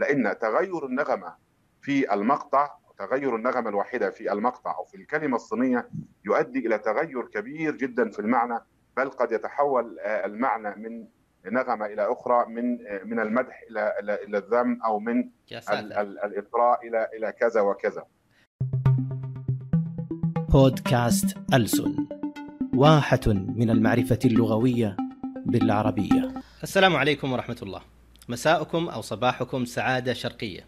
لأن تغير النغمة في المقطع تغير النغمة الواحدة في المقطع أو في الكلمة الصينية يؤدي إلى تغير كبير جدا في المعنى بل قد يتحول المعنى من نغمة إلى أخرى من من المدح إلى إلى الذم أو من الاطراء إلى إلى كذا وكذا. بودكاست ألسن واحة من المعرفة اللغوية بالعربية. السلام عليكم ورحمة الله. مساءكم أو صباحكم سعادة شرقية.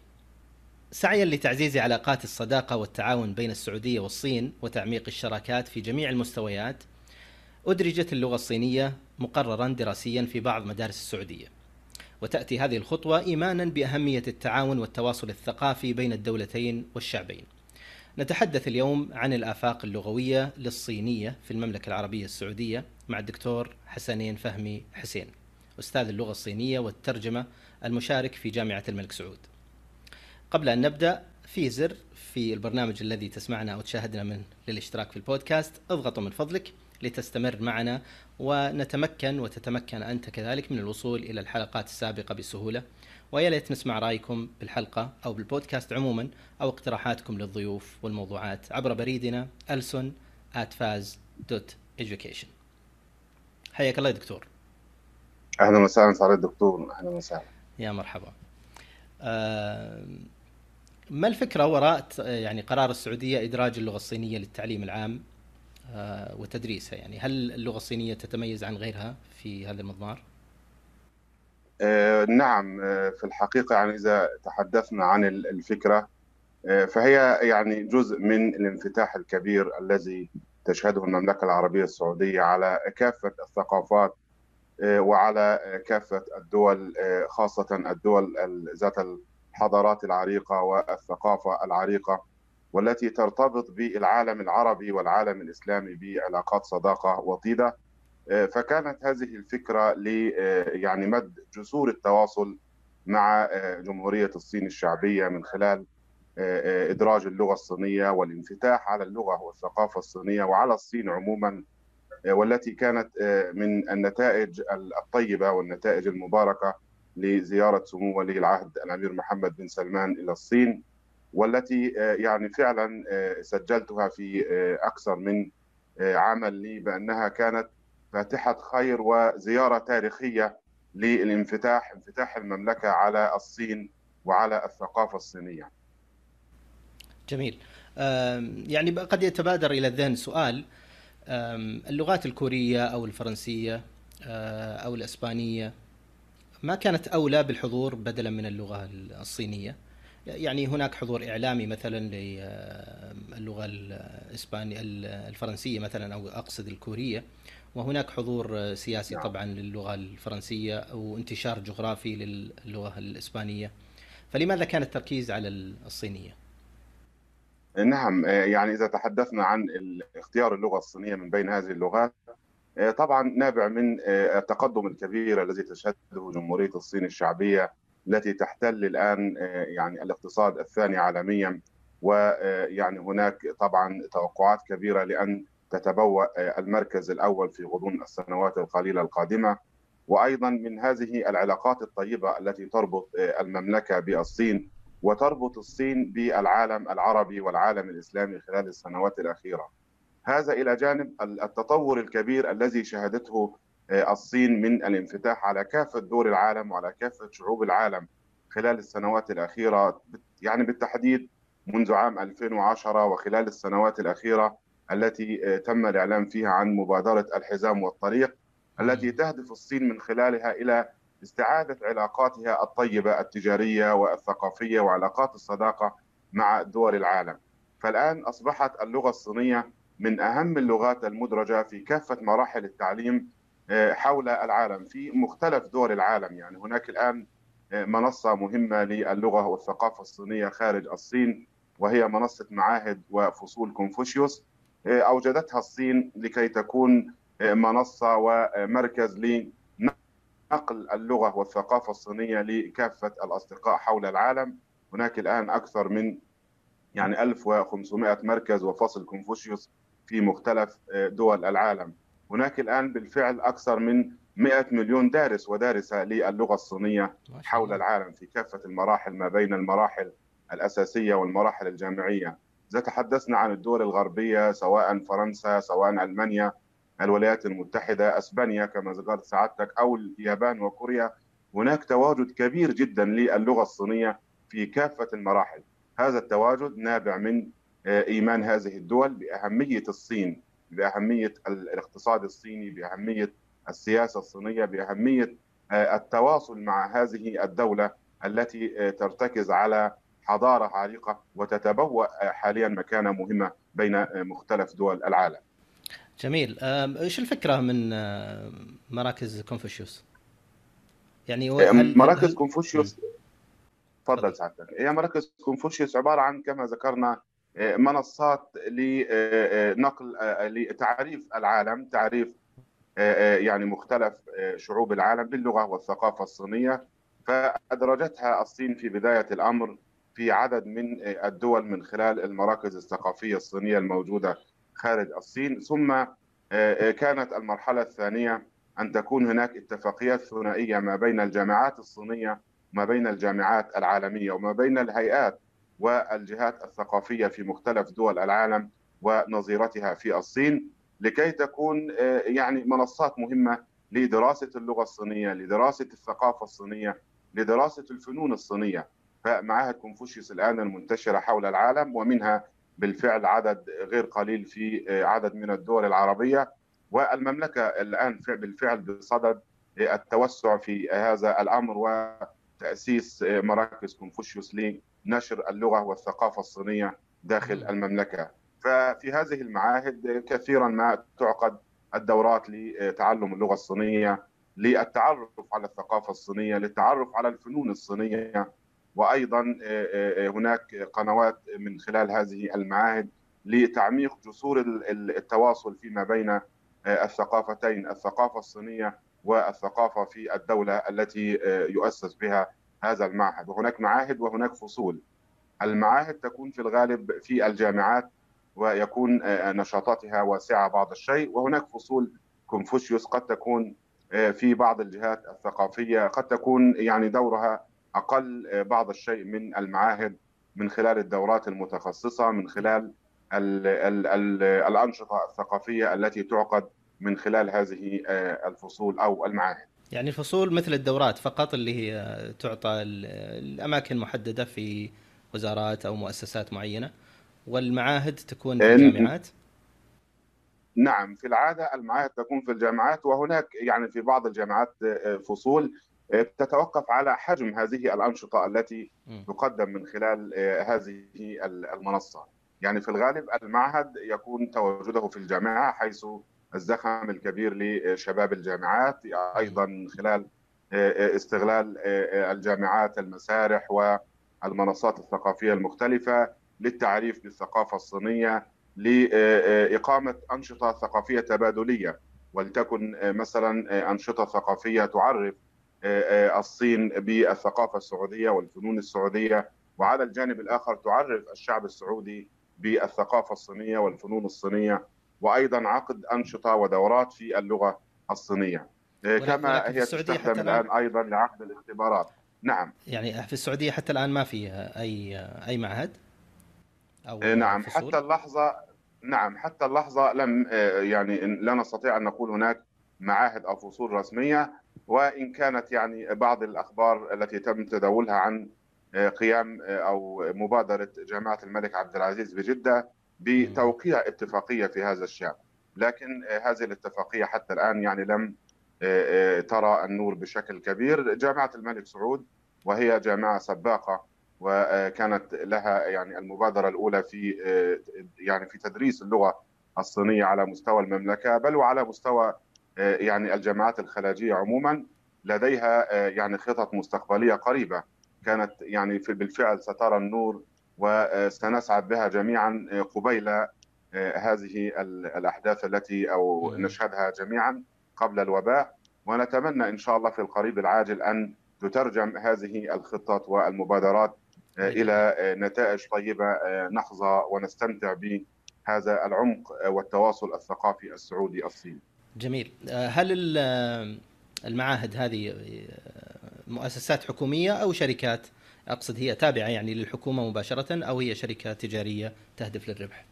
سعيا لتعزيز علاقات الصداقة والتعاون بين السعودية والصين وتعميق الشراكات في جميع المستويات أدرجت اللغة الصينية مقررا دراسيا في بعض مدارس السعودية. وتأتي هذه الخطوة إيمانا بأهمية التعاون والتواصل الثقافي بين الدولتين والشعبين. نتحدث اليوم عن الآفاق اللغوية للصينية في المملكة العربية السعودية مع الدكتور حسنين فهمي حسين. أستاذ اللغة الصينية والترجمة المشارك في جامعة الملك سعود. قبل أن نبدأ في زر في البرنامج الذي تسمعنا أو تشاهدنا منه للاشتراك في البودكاست. اضغطوا من فضلك لتستمر معنا ونتمكن وتتمكن أنت كذلك من الوصول إلى الحلقات السابقة بسهولة. ويا ليت نسمع رأيكم بالحلقة أو بالبودكاست عموما أو اقتراحاتكم للضيوف والموضوعات عبر بريدنا ألسن education. حياك الله يا دكتور. أهلا وسهلا سعاده الدكتور. أهلا وسهلا. يا مرحبا. ما الفكرة وراء يعني قرار السعودية إدراج اللغة الصينية للتعليم العام؟ آه، وتدريسها يعني هل اللغة الصينية تتميز عن غيرها في هذا المضمار؟ آه، نعم. آه، في الحقيقة يعني إذا تحدثنا عن الفكرة فهي يعني جزء من الانفتاح الكبير الذي تشهده المملكة العربية السعودية على كافة الثقافات وعلى كافة الدول خاصة الدول ذات الحضارات العريقة والثقافة العريقة والتي ترتبط بالعالم العربي والعالم الإسلامي بعلاقات صداقة وطيدة. فكانت هذه الفكرة ل يعني مد جسور التواصل مع جمهورية الصين الشعبية من خلال إدراج اللغة الصينية والانفتاح على اللغة والثقافة الصينية وعلى الصين عموما. والتي كانت من النتائج الطيبة والنتائج المباركة لزيارة سمو ولي العهد الأمير محمد بن سلمان إلى الصين والتي يعني فعلا سجلتها في أكثر من عمل لي بأنها كانت فاتحة خير وزيارة تاريخية للانفتاح انفتاح المملكة على الصين وعلى الثقافة الصينية. جميل. يعني قد يتبادر إلى الذهن سؤال اللغات الكورية أو الفرنسية أو الإسبانية ما كانت أولى بالحضور بدلا من اللغة الصينية يعني هناك حضور إعلامي مثلا للغه الاسبانيه الفرنسية مثلا أو أقصد الكورية وهناك حضور سياسي نعم. طبعا للغة الفرنسية وانتشار جغرافي للغة الإسبانية فلماذا كان التركيز على الصينية؟ نعم يعني إذا تحدثنا عن اختيار اللغة الصينية من بين هذه اللغات طبعا نابع من التقدم الكبير الذي تشهده جمهورية الصين الشعبية التي تحتل الآن يعني الاقتصاد الثاني عالميا ويعني هناك طبعا توقعات كبيرة لأن تتبوأ المركز الأول في غضون السنوات القليلة القادمة. وأيضا من هذه العلاقات الطيبة التي تربط المملكة بالصين وتربط الصين بالعالم العربي والعالم الإسلامي خلال السنوات الأخيرة. هذا إلى جانب التطور الكبير الذي شهدته الصين من الانفتاح على كافة دول العالم وعلى كافة شعوب العالم خلال السنوات الأخيرة يعني بالتحديد منذ عام 2010 وخلال السنوات الأخيرة التي تم الإعلان فيها عن مبادرة الحزام والطريق التي تهدف الصين من خلالها إلى استعادة علاقاتها الطيبة التجارية والثقافية وعلاقات الصداقة مع دول العالم. فالآن أصبحت اللغة الصينية من أهم اللغات المدرجة في كافة مراحل التعليم حول العالم في مختلف دول العالم يعني هناك الآن منصة مهمة للغة والثقافة الصينية خارج الصين وهي منصة معاهد وفصول كونفوشيوس أوجدتها الصين لكي تكون منصة ومركز لنقل اللغة والثقافة الصينية لكافة الأصدقاء حول العالم. هناك الآن أكثر من يعني 1500 مركز وفصل كونفوشيوس في مختلف دول العالم. هناك الآن بالفعل أكثر من 100 مليون دارس ودارسة للغة الصينية ما شاء حول. العالم في كافة المراحل ما بين المراحل الأساسية والمراحل الجامعية. إذا تحدثنا عن الدول الغربية سواء فرنسا سواء ألمانيا. الولايات المتحدة أسبانيا كما ذكرت سعادتك أو اليابان وكوريا هناك تواجد كبير جدا للغة الصينية في كافة المراحل. هذا التواجد نابع من آه، إيمان هذه الدول بأهمية الصين بأهمية ال- الاقتصاد الصيني بأهمية السياسة الصينية بأهمية آه، التواصل مع هذه الدولة التي آه، ترتكز على حضارة عريقة وتتبوأ حاليا مكانة مهمة بين مختلف دول العالم. جميل. إيش الفكرة من مراكز كونفوشيوس؟ يعني هو- هل- مراكز هل- كونفوشيوس؟ تفضل. سعادتك هي مراكز كونفوشيوس عبارة عن كما ذكرنا آه، منصات لنقل آه، لتعريف العالم تعريف يعني مختلف شعوب العالم باللغة والثقافة الصينية. فأدرجتها الصين في بداية الأمر في عدد من الدول من خلال المراكز الثقافية الصينية الموجودة خارج الصين. ثم آه، آه، كانت المرحلة الثانية أن تكون هناك اتفاقيات ثنائية ما بين الجامعات الصينية وما بين الجامعات العالمية وما بين الهيئات والجهات الثقافية في مختلف دول العالم ونظيرتها في الصين لكي تكون آه، يعني منصات مهمة لدراسة اللغة الصينية لدراسة الثقافة الصينية لدراسة الفنون الصينية. فمعاهد كونفوشيوس الآن المنتشرة حول العالم ومنها بالفعل عدد غير قليل في آه، عدد من الدول العربية. والمملكة الآن فع- بالفعل بصدد آه، التوسع في هذا الأمر وتأسيس آه، مراكز كونفوشيوس لنشر اللغة والثقافة الصينية داخل المملكة. ففي هذه المعاهد كثيرا ما تعقد الدورات لتعلم اللغة الصينية للتعرف على الثقافة الصينية للتعرف على الفنون الصينية. وأيضا هناك قنوات من خلال هذه المعاهد لتعميق جسور التواصل فيما بين الثقافتين الثقافة الصينية والثقافة في الدولة التي يؤسس بها هذا المعهد. وهناك معاهد وهناك فصول. المعاهد تكون في الغالب في الجامعات ويكون نشاطاتها واسعة بعض الشيء. وهناك فصول كونفوشيوس قد تكون في بعض الجهات الثقافية قد تكون يعني دورها أقل بعض الشيء من المعاهد من خلال الدورات المتخصصة من خلال ال ال ال الأنشطة الثقافية التي تعقد من خلال هذه الفصول أو المعاهد. يعني الفصول مثل الدورات فقط اللي هي تعطى الأماكن محددة في وزارات أو مؤسسات معينة والمعاهد تكون في الجامعات؟ نعم في العادة المعاهد تكون في الجامعات وهناك يعني في بعض الجامعات فصول تتوقف على حجم هذه الأنشطة التي تقدم من خلال هذه المنصة. يعني في الغالب المعهد يكون تواجده في الجامعة حيث الزخم الكبير لشباب الجامعات أيضا من خلال استغلال الجامعات المسارح والمنصات الثقافية المختلفة للتعريف بالثقافة الصينية لإقامة أنشطة ثقافية تبادلية. ولتكن مثلا أنشطة ثقافية تعرف الصين بالثقافة السعودية والفنون السعودية وعلى الجانب الآخر تعرف الشعب السعودي بالثقافة الصينية والفنون الصينية وأيضا عقد أنشطة ودورات في اللغة الصينية. كما هي تستخدم الآن أيضا لعقد الاختبارات. نعم. يعني في السعودية حتى الآن ما في أي أي معهد؟ أو نعم. فصول. حتى اللحظة نعم. حتى اللحظة لم يعني لا نستطيع أن نقول هناك معاهد أو فصول رسمية. وإن كانت يعني بعض الأخبار التي تم تداولها عن قيام أو مبادرة جامعة الملك عبد العزيز بجدة بتوقيع اتفاقية في هذا الشأن. لكن هذه الاتفاقية حتى الآن يعني لم ترى النور بشكل كبير. جامعة الملك سعود وهي جامعة سباقة وكانت لها يعني المبادرة الأولى في يعني في تدريس اللغة الصينية على مستوى المملكة بل وعلى مستوى يعني الجامعات الخلاجية عموما لديها يعني خطط مستقبلية قريبة. كانت يعني في بالفعل سترى النور وسنسعد بها جميعا قبيل هذه الأحداث التي أو نشهدها جميعا قبل الوباء. ونتمنى إن شاء الله في القريب العاجل أن تترجم هذه الخطط والمبادرات إلى نتائج طيبة نحظى ونستمتع بهذا العمق والتواصل الثقافي السعودي الصيني. جميل هل المعاهد هذه مؤسسات حكومية أو شركات أقصد هي تابعة يعني للحكومة مباشرة أو هي شركة تجارية تهدف للربح؟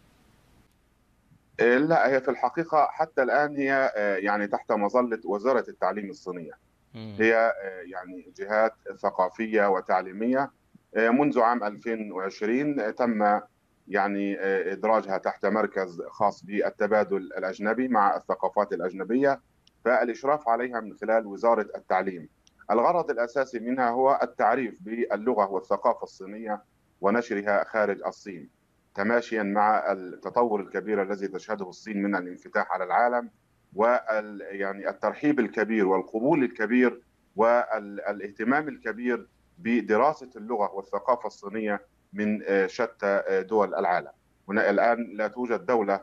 لا هي في الحقيقة حتى الآن هي يعني تحت مظلة وزارة التعليم الصينية. هي يعني جهات ثقافية وتعليمية منذ عام 2020 تم يعني إدراجها تحت مركز خاص بالتبادل الأجنبي مع الثقافات الأجنبية فالإشراف عليها من خلال وزارة التعليم. الغرض الأساسي منها هو التعريف باللغة والثقافة الصينية ونشرها خارج الصين تماشيا مع التطور الكبير الذي تشهده الصين من الانفتاح على العالم وال يعني الترحيب الكبير والقبول الكبير والإهتمام الكبير بدراسة اللغة والثقافة الصينية من شتى دول العالم. هنا الآن لا توجد دولة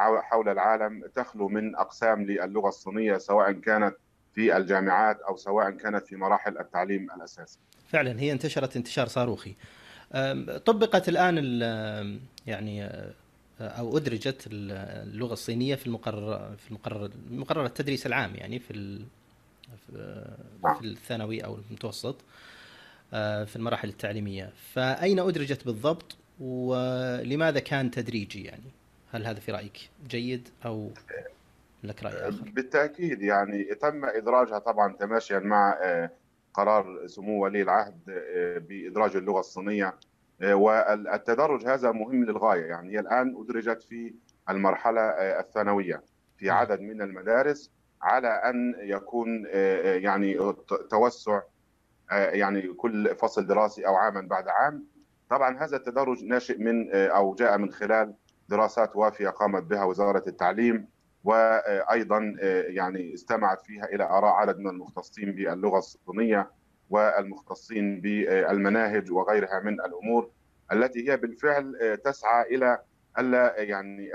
حول العالم تخلو من أقسام للغة الصينية سواء كانت في الجامعات أو سواء كانت في مراحل التعليم الاساسي. فعلا هي انتشرت انتشار صاروخي. طبقت الآن يعني أو أدرجت اللغة الصينية في المقرر في المقرر مقرر التدريس العام يعني في في الثانوي أو المتوسط في المراحل التعليمية. فأين أدرجت بالضبط ولماذا كان تدريجي يعني؟ هل هذا في رأيك جيد أو لك رأي آخر؟ بالتأكيد يعني تم إدراجها طبعا تماشيا مع قرار سمو ولي العهد بإدراج اللغة الصينية. والتدرج هذا مهم للغاية يعني. هي الآن أدرجت في المرحلة الثانوية في عدد من المدارس على أن يكون يعني توسع يعني كل فصل دراسي أو عاما بعد عام. طبعا هذا التدرج ناشئ من أو جاء من خلال دراسات وافية قامت بها وزارة التعليم وأيضا يعني استمعت فيها إلى آراء عدد من المختصين باللغة الصينية والمختصين بالمناهج وغيرها من الأمور التي هي بالفعل تسعى إلى ألا يعني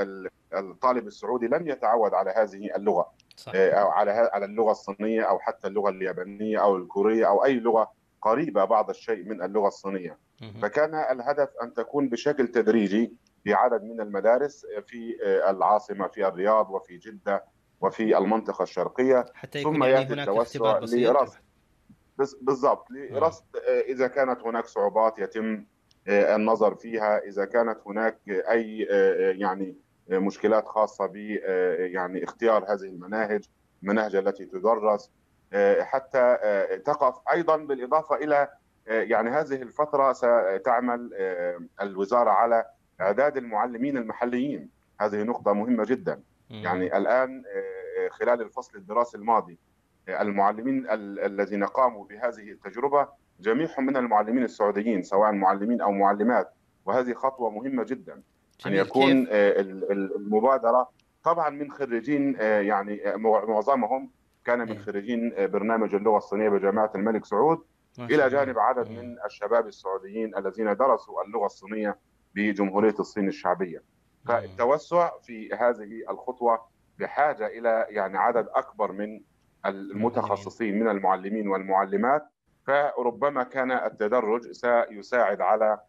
الطالب السعودي لم يتعود على هذه اللغة. صحيح. أو على على اللغة الصينية أو حتى اللغة اليابانية أو الكورية أو أي لغة قريبة بعض الشيء من اللغة الصينية. فكان الهدف أن تكون بشكل تدريجي في عدد من المدارس في العاصمة في الرياض وفي جدة وفي المنطقة الشرقية. حتى يكون ثم يعني يأتي التوسع لرصد بالضبط لرصد إذا كانت هناك صعوبات يتم النظر فيها. إذا كانت هناك أي يعني مشكلات خاصة ب يعني اختيار هذه المناهج المناهج التي تدرس حتى تقف أيضا بالإضافة إلى يعني هذه الفترة ستعمل الوزارة على إعداد المعلمين المحليين. هذه نقطة مهمة جدا. يعني الآن خلال الفصل الدراسي الماضي المعلمين الذين قاموا بهذه التجربة جميعهم من المعلمين السعوديين سواء معلمين أو معلمات وهذه خطوة مهمة جدا. ان يكون المبادرة. طبعا من خريجين يعني معظمهم كان من خريجين برنامج اللغة الصينية بجامعة الملك سعود. إلى جانب عدد من الشباب السعوديين الذين درسوا اللغة الصينية بجمهورية الصين الشعبية. فالتوسع في هذه الخطوة بحاجة إلى يعني عدد أكبر من المتخصصين من المعلمين والمعلمات. فربما كان التدرج سيساعد على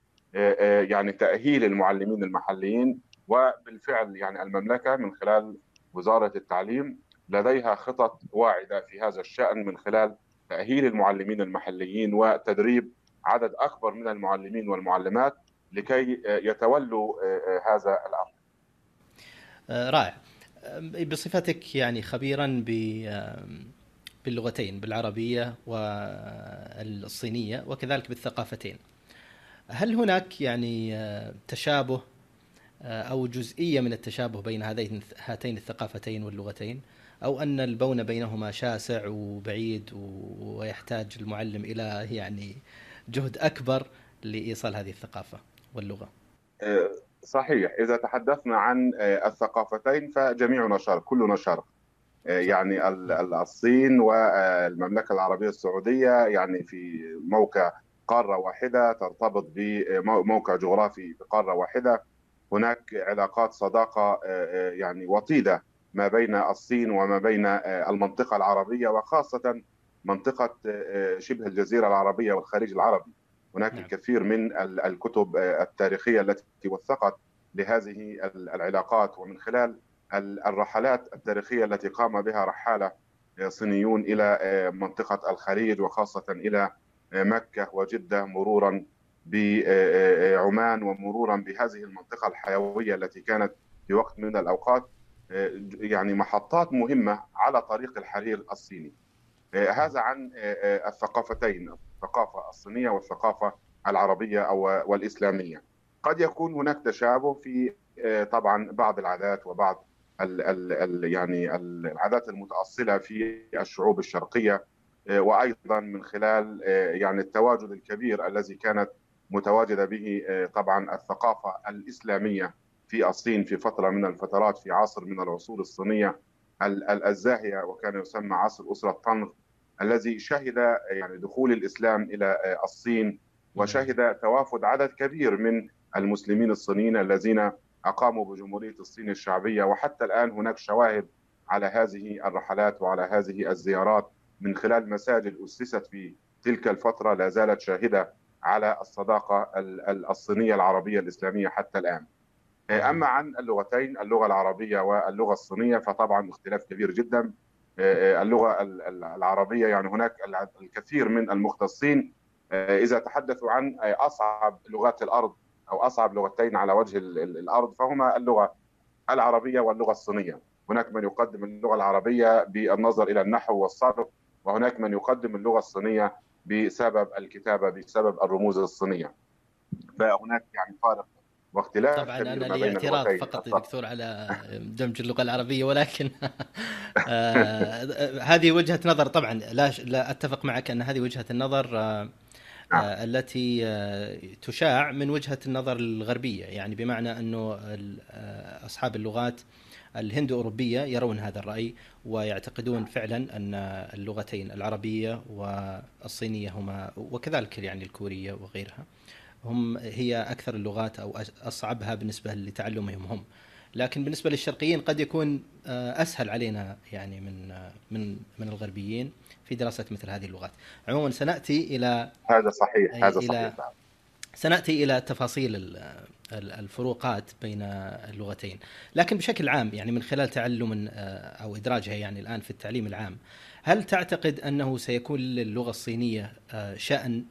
يعني تأهيل المعلمين المحليين وبالفعل يعني المملكة من خلال وزارة التعليم لديها خطط واعدة في هذا الشأن من خلال تأهيل المعلمين المحليين وتدريب عدد أكبر من المعلمين والمعلمات لكي يتولوا هذا الأمر. رائع. بصفتك يعني خبيرا باللغتين بالعربية والصينية وكذلك بالثقافتين. هل هناك يعني تشابه أو جزئية من التشابه بين هذين هاتين الثقافتين واللغتين؟ أو أن البون بينهما شاسع وبعيد ويحتاج المعلم إلى يعني جهد أكبر لإيصال هذه الثقافة واللغة؟ صحيح. إذا تحدثنا عن الثقافتين فجميعنا شرق كلنا شرق يعني الصين والمملكه العربية السعودية يعني في موقع قارة واحدة ترتبط بموقع جغرافي في قاره واحدة. هناك علاقات صداقة يعني وطيدة ما بين الصين وما بين المنطقة العربية وخاصة منطقة شبه الجزيرة العربية والخليج العربي. هناك نعم. الكثير من الكتب التاريخية التي وثقت لهذه العلاقات. ومن خلال الرحلات التاريخية التي قام بها رحالة صينيون إلى منطقة الخليج وخاصة إلى مكة وجدة مرورا بعمان ومرورا بهذه المنطقة الحيوية التي كانت في وقت من الأوقات يعني محطات مهمة على طريق الحرير الصيني. هذا عن الثقافتين الثقافة الصينية والثقافة العربية أو والإسلامية. قد يكون هناك تشابه في طبعا بعض العادات وبعض ال ال ال يعني العادات المتأصلة في الشعوب الشرقية وأيضا من خلال يعني التواجد الكبير الذي كانت متواجدة به طبعا الثقافة الإسلامية في الصين في فترة من الفترات في عصر من العصور الصينية الزاهية وكان يسمى عصر أسرة طنغ الذي شهد يعني دخول الإسلام إلى الصين وشهد توافد عدد كبير من المسلمين الصينيين الذين أقاموا بجمهورية الصين الشعبية. وحتى الآن هناك شواهد على هذه الرحلات وعلى هذه الزيارات من خلال مساجد أسست في تلك الفترة لا زالت شاهدة على الصداقة الصينية العربية الإسلامية حتى الآن. أما عن اللغتين اللغة العربية واللغة الصينية فطبعا اختلاف كبير جدا. اللغة العربية يعني هناك الكثير من المختصين إذا تحدثوا عن أصعب لغات الأرض أو أصعب لغتين على وجه الأرض فهما اللغة العربية واللغة الصينية. هناك من يقدم اللغة العربية بالنظر إلى النحو والصرف وهناك من يقدم اللغة الصينية بسبب الكتابة بسبب الرموز الصينية. فهناك يعني فارق واختلاف طبعا أنا لي اعتراض فقط يا دكتور على دمج اللغة العربية ولكن آه هذه وجهة نظر طبعا لا لا أتفق معك أن هذه وجهة النظر آه نعم. التي تشاع من وجهة النظر الغربية يعني بمعنى أنه أصحاب اللغات الهند أوروبية يرون هذا الرأي ويعتقدون فعلا أن اللغتين العربية والصينية هما وكذلك يعني الكورية وغيرها هم هي أكثر اللغات أو أصعبها بالنسبة لتعلمهم هم لكن بالنسبة للشرقيين قد يكون أسهل علينا يعني من من من الغربيين في دراسه مثل هذه اللغات. عموما سنأتي إلى هذا صحيح هذا إلى صحيح سنأتي إلى تفاصيل الفروقات بين اللغتين، لكن بشكل عام يعني من خلال تعلم أو إدراجها يعني الآن في التعليم العام، هل تعتقد أنه سيكون للغة الصينية شأن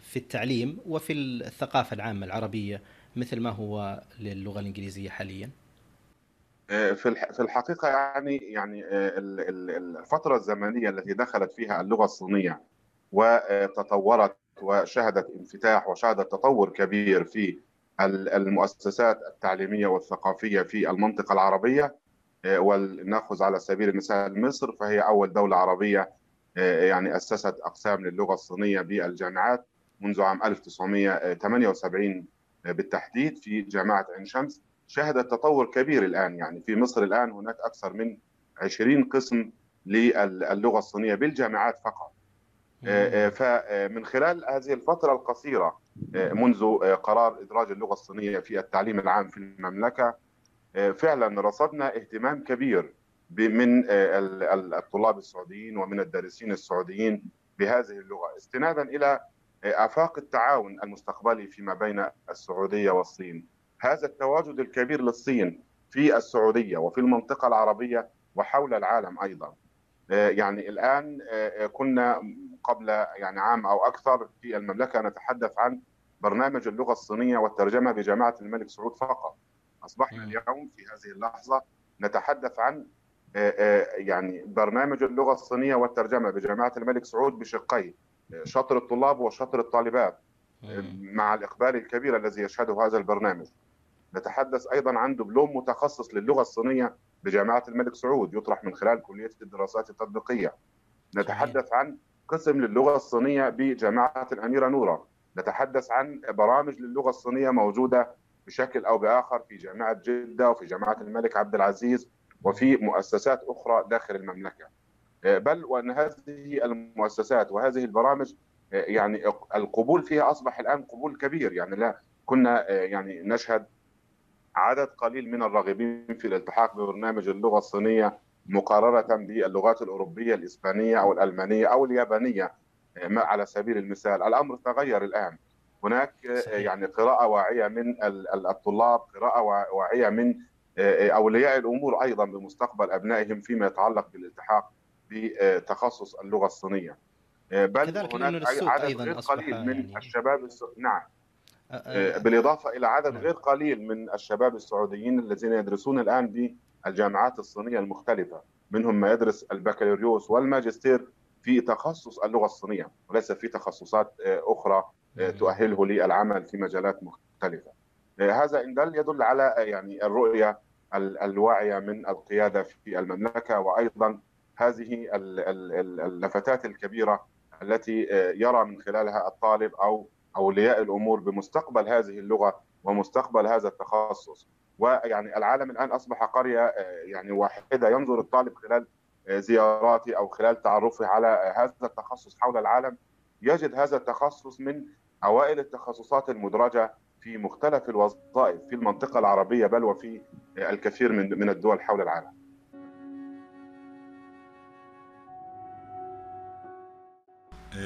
في التعليم وفي الثقافة العامة العربية مثل ما هو للغة الإنجليزية حاليا؟ في في الحقيقة يعني يعني الفترة الزمنية التي دخلت فيها اللغة الصينية وتطورت وشهدت انفتاح وشهدت تطور كبير في المؤسسات التعليمية والثقافية في المنطقة العربية ولنأخذ على سبيل المثال مصر فهي أول دولة عربية يعني أسست أقسام للغة الصينية بالجامعات منذ عام 1978 بالتحديد في جامعة عين شمس شهدت تطور كبير الآن يعني في مصر الآن هناك أكثر من 20 قسم للغه الصينية بالجامعات فقط. فمن خلال هذه الفترة القصيرة منذ قرار إدراج اللغة الصينية في التعليم العام في المملكة فعلا رصدنا اهتمام كبير من الطلاب السعوديين ومن الدارسين السعوديين بهذه اللغة استنادا إلى آفاق التعاون المستقبلي فيما بين السعودية والصين. هذا التواجد الكبير للصين في السعودية وفي المنطقة العربية وحول العالم أيضا. يعني الآن كنا قبل يعني عام أو أكثر في المملكة. نتحدث عن برنامج اللغة الصينية والترجمة بجامعة الملك سعود فقط. أصبحنا اليوم في هذه اللحظة نتحدث عن يعني برنامج اللغة الصينية والترجمة بجامعة الملك سعود بشقين شطر الطلاب وشطر الطالبات مع الإقبال الكبير الذي يشهده هذا البرنامج. نتحدث أيضا عن دبلوم متخصص للغة الصينية بجامعة الملك سعود يطرح من خلال كلية الدراسات التطبيقية. نتحدث عن قسم للغة الصينية بجامعة الأميرة نوره نتحدث عن برامج للغة الصينية موجودة بشكل أو بآخر في جامعة جدة وفي جامعة الملك عبد العزيز وفي مؤسسات أخرى داخل المملكة. بل وأن هذه المؤسسات وهذه البرامج يعني القبول فيها أصبح الآن قبول كبير. يعني لا كنا يعني نشهد عدد قليل من الراغبين في الالتحاق ببرنامج اللغة الصينية مقارنه باللغات الأوروبية الإسبانية أو الألمانية أو اليابانية على سبيل المثال الأمر تغير الآن هناك صحيح. يعني قراءة واعية من الطلاب قراءة واعية من أولياء الأمور أيضا بمستقبل أبنائهم فيما يتعلق بالالتحاق بتخصص اللغة الصينية بل هناك عدد غير قليل من يعني... الشباب الس... نعم بالإضافة إلى عدد نعم. غير قليل من الشباب السعوديين الذين يدرسون الآن بالجامعات الصينية المختلفة منهم ما يدرس البكالوريوس والماجستير في تخصص اللغة الصينية وليس في تخصصات أخرى تؤهله للعمل في مجالات مختلفة. هذا إن دل يدل على يعني الرؤية الواعية من القيادة في المملكة وأيضا هذه اللفتات الكبيرة التي يرى من خلالها الطالب أو أولياء الأمور بمستقبل هذه اللغة ومستقبل هذا التخصص ويعني العالم الآن أصبح قرية يعني واحدة ينظر الطالب خلال زياراته أو خلال تعرفه على هذا التخصص حول العالم. يجد هذا التخصص من أوائل التخصصات المدرجة في مختلف الوظائف في المنطقة العربية بل وفي الكثير من من الدول حول العالم.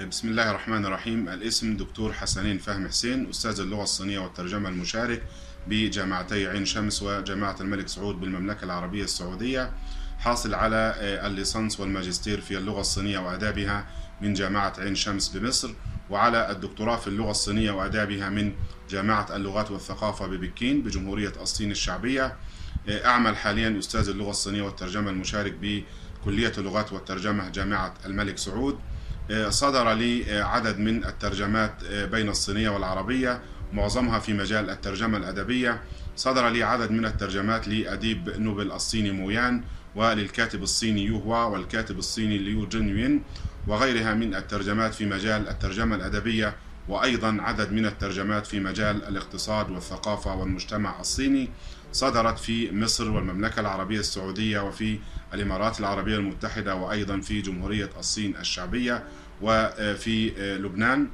بسم الله الرحمن الرحيم. الاسم دكتور حسنين فهم حسين أستاذ اللغة الصينية والترجمة المشارك. بجامعتي عين شمس وجامعة الملك سعود بالمملكة العربية السعودية حاصل على الليسانس والماجستير في اللغة الصينية وآدابها من جامعة عين شمس بمصر وعلى الدكتوراه في اللغة الصينية وآدابها من جامعة اللغات والثقافة ببكين بجمهورية الصين الشعبية. أعمل حاليا أستاذ اللغة الصينية والترجمة المشارك بكلية اللغات والترجمة جامعة الملك سعود. صدر لي عدد من الترجمات بين الصينية والعربية معظمها في مجال الترجمة الأدبية. صدر لي عدد من الترجمات لأديب نوبل الصيني مويان وللكاتب الصيني يوهوا والكاتب الصيني ليو جنوين وغيرها من الترجمات في مجال الترجمة الأدبية وأيضا عدد من الترجمات في مجال الاقتصاد والثقافة والمجتمع الصيني. صدرت في مصر والمملكة العربية السعودية وفي الإمارات العربية المتحدة وأيضا في جمهورية الصين الشعبية وفي لبنان.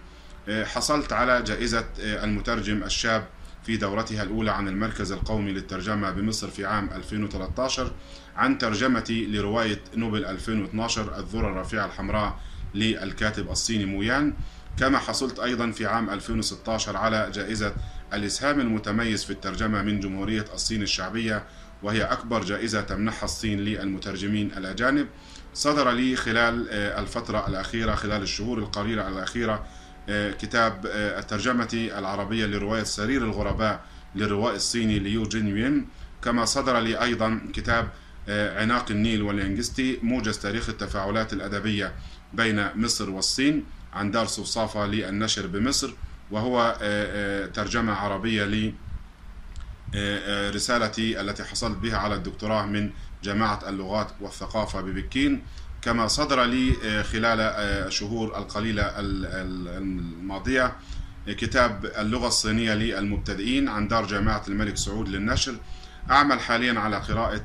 حصلت على جائزة المترجم الشاب في دورتها الأولى عن المركز القومي للترجمة بمصر في عام 2013 عن ترجمتي لرواية نوبل 2012 الذرة الرفيعة الحمراء للكاتب الصيني مويان كما حصلت أيضا في عام 2016 على جائزة الإسهام المتميز في الترجمة من جمهورية الصين الشعبية وهي أكبر جائزة تمنحها الصين للمترجمين الأجانب. صدر لي خلال الفترة الأخيرة خلال الشهور القليلة الأخيرة كتاب الترجمة العربية لرواية سرير الغرباء للروائي الصيني ليو جين كما صدر لي أيضا كتاب عناق النيل والينجستي موجز تاريخ التفاعلات الأدبية بين مصر والصين عن دار صوصافة للنشر بمصر وهو ترجمة عربية ل رسالتي التي حصلت بها على الدكتوراه من جامعة اللغات والثقافة ببكين. كما صدر لي خلال الشهور القليلة الماضية كتاب اللغة الصينية للمبتدئين عن دار جامعة الملك سعود للنشر. أعمل حاليا على قراءة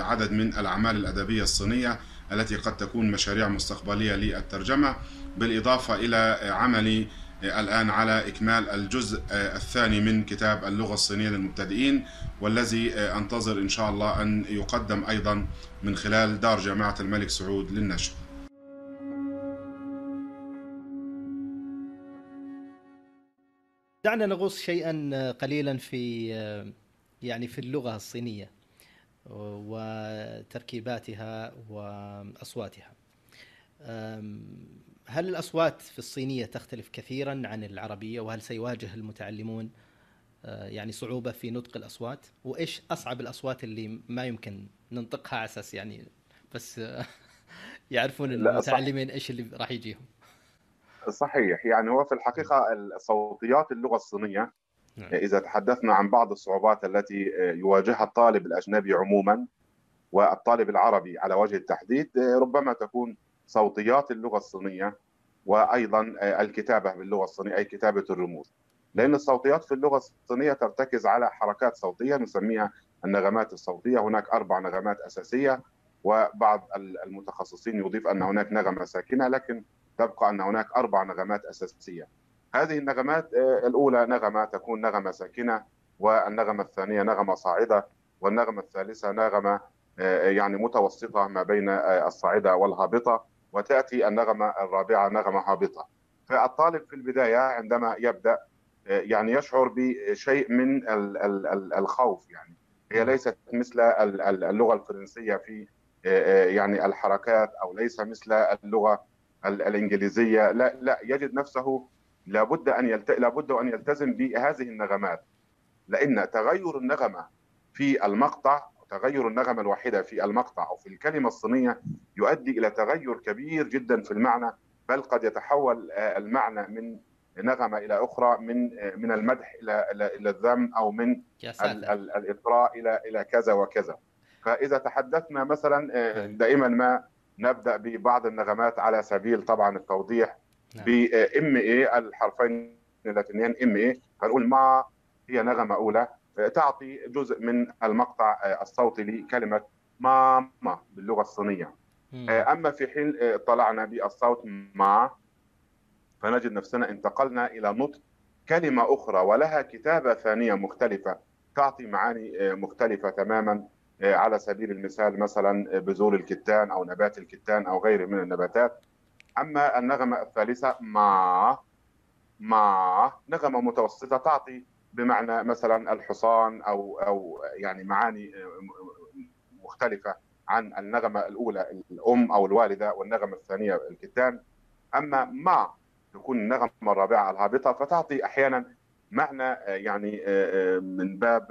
عدد من الأعمال الأدبية الصينية التي قد تكون مشاريع مستقبلية للترجمة بالإضافة إلى عملي الآن على إكمال الجزء الثاني من كتاب اللغة الصينية للمبتدئين والذي أنتظر إن شاء الله أن يقدم أيضا من خلال دار جامعة الملك سعود للنشر. دعنا نغوص شيئا قليلا في يعني في اللغة الصينية وتركيباتها وأصواتها. هل الأصوات في الصينية تختلف كثيرا عن العربية؟ وهل سيواجه المتعلمون يعني صعوبة في نطق الأصوات؟ وإيش أصعب الأصوات اللي ما يمكن ننطقها على أساس يعني بس يعرفون المتعلمين إيش اللي راح يجيهم؟ صحيح. يعني هو في الحقيقة صوتيات اللغة الصينية إذا تحدثنا عن بعض الصعوبات التي يواجهها الطالب الأجنبي عموما والطالب العربي على وجه التحديد ربما تكون صوتيات اللغة الصينية وأيضا الكتابة باللغة الصينية أي كتابة الرموز. لأن الصوتيات في اللغة الصينية ترتكز على حركات صوتية نسميها النغمات الصوتية. هناك أربع نغمات أساسية وبعض المتخصصين يضيف أن هناك نغمة ساكنة لكن تبقى أن هناك أربع نغمات أساسية. هذه النغمات الأولى نغمة تكون نغمة ساكنة والنغمة الثانية نغمة صاعدة والنغمة الثالثة نغمة يعني متوسطة ما بين الصاعدة والهابطة. وتأتي النغمة الرابعة نغمة هابطة. فالطالب في البداية عندما يبدأ يعني يشعر بشيء من الخوف يعني هي ليست مثل اللغة الفرنسية في يعني الحركات أو ليس مثل اللغة الإنجليزية. لا لا يجد نفسه لابد أن يلت... لابد أن يلتزم بهذه النغمات. لأن تغير النغمة في المقطع تغير النغمة الواحده في المقطع أو في الكلمة الصينية يؤدي إلى تغير كبير جدا في المعنى بل قد يتحول المعنى من نغمة إلى أخرى من من المدح إلى إلى الذم أو من الإطراء إلى إلى كذا وكذا. فإذا تحدثنا مثلا دائما ما نبدأ ببعض النغمات على سبيل طبعا التوضيح بام اي الحرفين اللاتينيين إم اي فنقول ما هي نغمة أولى. تعطي جزء من المقطع الصوتي لكلمة ماما باللغة الصينية. أما في حين طلعنا بالصوت ما فنجد نفسنا انتقلنا إلى نطق كلمة أخرى ولها كتابة ثانية مختلفة تعطي معاني مختلفة تماما على سبيل المثال مثلا بذور الكتان أو نبات الكتان أو غيره من النباتات. أما النغمة الثالثة ما ما نغمة متوسطة تعطي بمعنى مثلا الحصان أو أو يعني معاني مختلفة عن النغمة الأولى الأم أو الوالدة والنغمة الثانية الكتان أما ما تكون النغمة الرابعة الهابطة فتعطي أحيانا معنى يعني من باب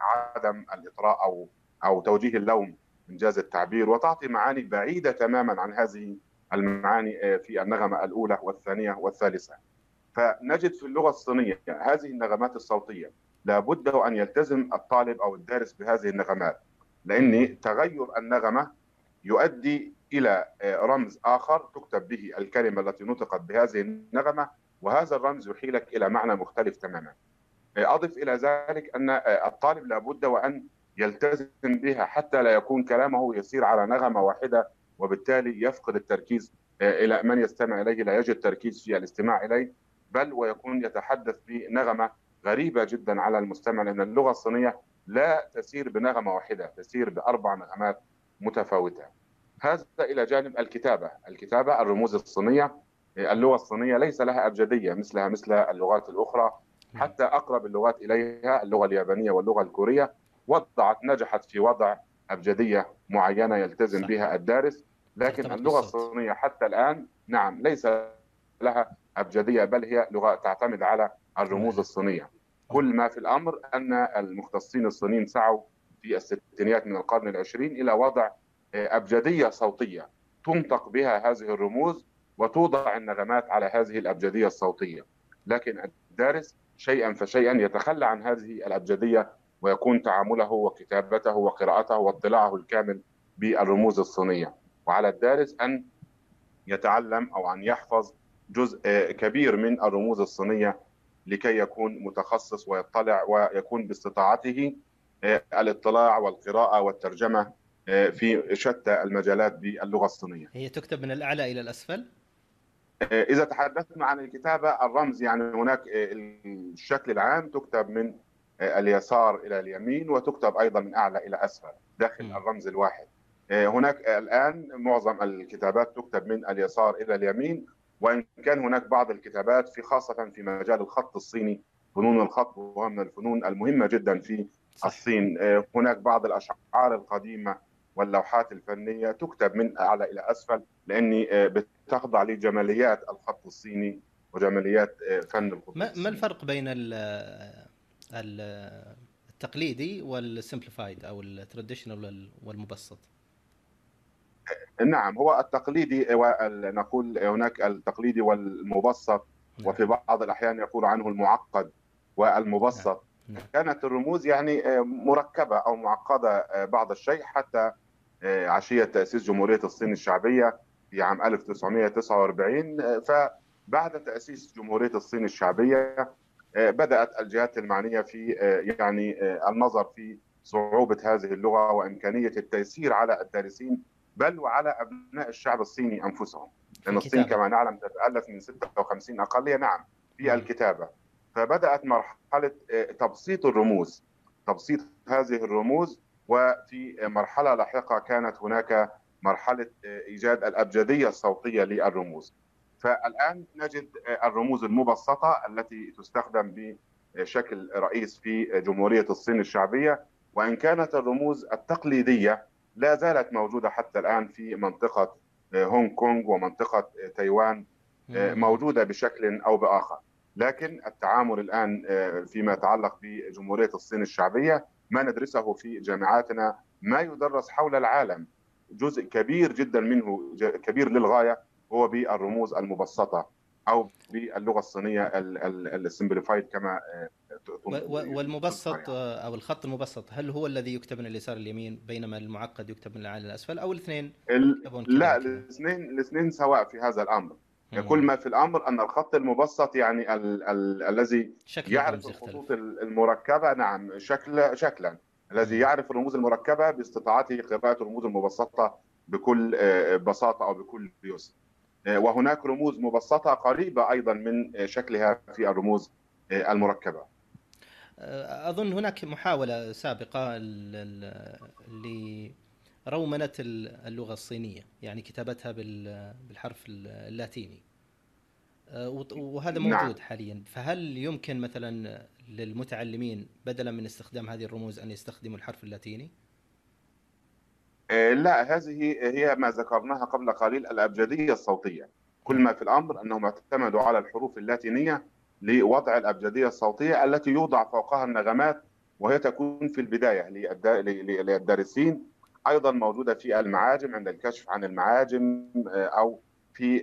عدم الإطراء أو أو توجيه اللوم انجاز التعبير وتعطي معاني بعيدة تماما عن هذه المعاني في النغمة الأولى والثانية والثالثة. فنجد في اللغة الصينية هذه النغمات الصوتية لابد أن يلتزم الطالب أو الدارس بهذه النغمات لأن تغير النغمة يؤدي إلى رمز آخر تكتب به الكلمة التي نطقت بهذه النغمة وهذا الرمز يحيلك إلى معنى مختلف تماما. أضف إلى ذلك أن الطالب لابد وأن يلتزم بها حتى لا يكون كلامه يسير على نغمة واحدة وبالتالي يفقد التركيز إلى من يستمع إليه لا يجد تركيز في الاستماع إليه بل ويكون يتحدث بنغمة غريبة جدا على المستمع لأن اللغة الصينية لا تسير بنغمة واحدة تسير بأربع نغمات متفاوتة. هذا إلى جانب الكتابة، الكتابة الرموز الصينية. اللغة الصينية ليس لها أبجدية مثلها مثل اللغات الأخرى. حتى أقرب اللغات إليها اللغة اليابانية واللغة الكورية وضعت نجحت في وضع أبجدية معينة يلتزم صح. بها الدارس. لكن اللغة الصينية حتى الآن نعم ليس لها أبجدية بل هي لغة تعتمد على الرموز الصينية. كل ما في الأمر أن المختصين الصينيين سعوا في الستينيات من القرن العشرين إلى وضع أبجدية صوتية تنطق بها هذه الرموز وتوضع النغمات على هذه الأبجدية الصوتية. لكن الدارس شيئا فشيئا يتخلى عن هذه الأبجدية ويكون تعامله وكتابته وقراءته واطلاعه الكامل بالرموز الصينية. وعلى الدارس أن يتعلم أو أن يحفظ جزء كبير من الرموز الصينية لكي يكون متخصص ويطلع ويكون باستطاعته الاطلاع والقراءة والترجمة في شتى المجالات باللغة الصينية. هي تكتب من الأعلى إلى الأسفل؟ إذا تحدثنا عن الكتابة الرمز يعني هناك الشكل العام تكتب من اليسار إلى اليمين وتكتب أيضا من أعلى إلى أسفل داخل م. الرمز الواحد. هناك الآن معظم الكتابات تكتب من اليسار إلى اليمين وإن كان هناك بعض الكتابات في خاصة في مجال الخط الصيني فنون الخط وهو من الفنون المهمة جدا في الصين. هناك بعض الأشعار القديمة واللوحات الفنية تكتب من اعلى إلى أسفل لأني بتخضع لجماليات الخط الصيني وجماليات فن الخط ما, ما الفرق بين التقليدي وال simplified أو ال traditional والمبسط؟ نعم هو التقليدي نقول هناك التقليدي والمبسط وفي بعض الأحيان يقول عنه المعقد والمبسط. كانت الرموز يعني مركبة أو معقدة بعض الشيء حتى عشية تأسيس جمهورية الصين الشعبية في عام 1949 فبعد تأسيس جمهورية الصين الشعبية بدأت الجهات المعنية في يعني النظر في صعوبة هذه اللغة وإمكانية التيسير على الدارسين بل وعلى أبناء الشعب الصيني أنفسهم. لأن الصين كما نعلم تتالف من 56 أقلية نعم في الكتابة. فبدأت مرحلة تبسيط الرموز. تبسيط هذه الرموز وفي مرحلة لاحقة كانت هناك مرحلة إيجاد الأبجدية الصوتية للرموز. فالآن نجد الرموز المبسطة التي تستخدم بشكل رئيس في جمهورية الصين الشعبية. وإن كانت الرموز التقليدية لا زالت موجودة حتى الآن في منطقة هونغ كونغ ومنطقة تايوان موجودة بشكل أو بآخر. لكن التعامل الآن فيما يتعلق بجمهورية الصين الشعبية ما ندرسه في جامعاتنا ما يدرس حول العالم. جزء كبير جدا منه كبير للغاية هو بالرموز المبسطة. أو باللغة الصينية السمبليفايد كما والمبسط أو الخط المبسط هل هو الذي يكتب من اليسار لليمين بينما المعقد يكتب من الاعلى للاسفل أو الاثنين؟ لا الاثنين الاثنين سواء في هذا الأمر. كل ما في الأمر أن الخط المبسط يعني ال ال الذي يعرف الخطوط المركبة نعم شكل شكلا. الذي يعرف الرموز المركبة باستطاعته قراءة الرموز المبسطة بكل بساطه أو بكل يسر وهناك رموز مبسطة قريبة أيضا من شكلها في الرموز المركبة أظن هناك محاولة سابقة لرومنة اللغة الصينية يعني كتابتها بالحرف اللاتيني وهذا موجود نعم. حاليا فهل يمكن مثلا للمتعلمين بدلا من استخدام هذه الرموز أن يستخدموا الحرف اللاتيني؟ لا هذه هي ما ذكرناها قبل قليل الأبجدية الصوتية. كل ما في الأمر أنهم اعتمدوا على الحروف اللاتينية لوضع الأبجدية الصوتية التي يوضع فوقها النغمات وهي تكون في البداية للدارسين. أيضا موجودة في المعاجم عند الكشف عن المعاجم أو في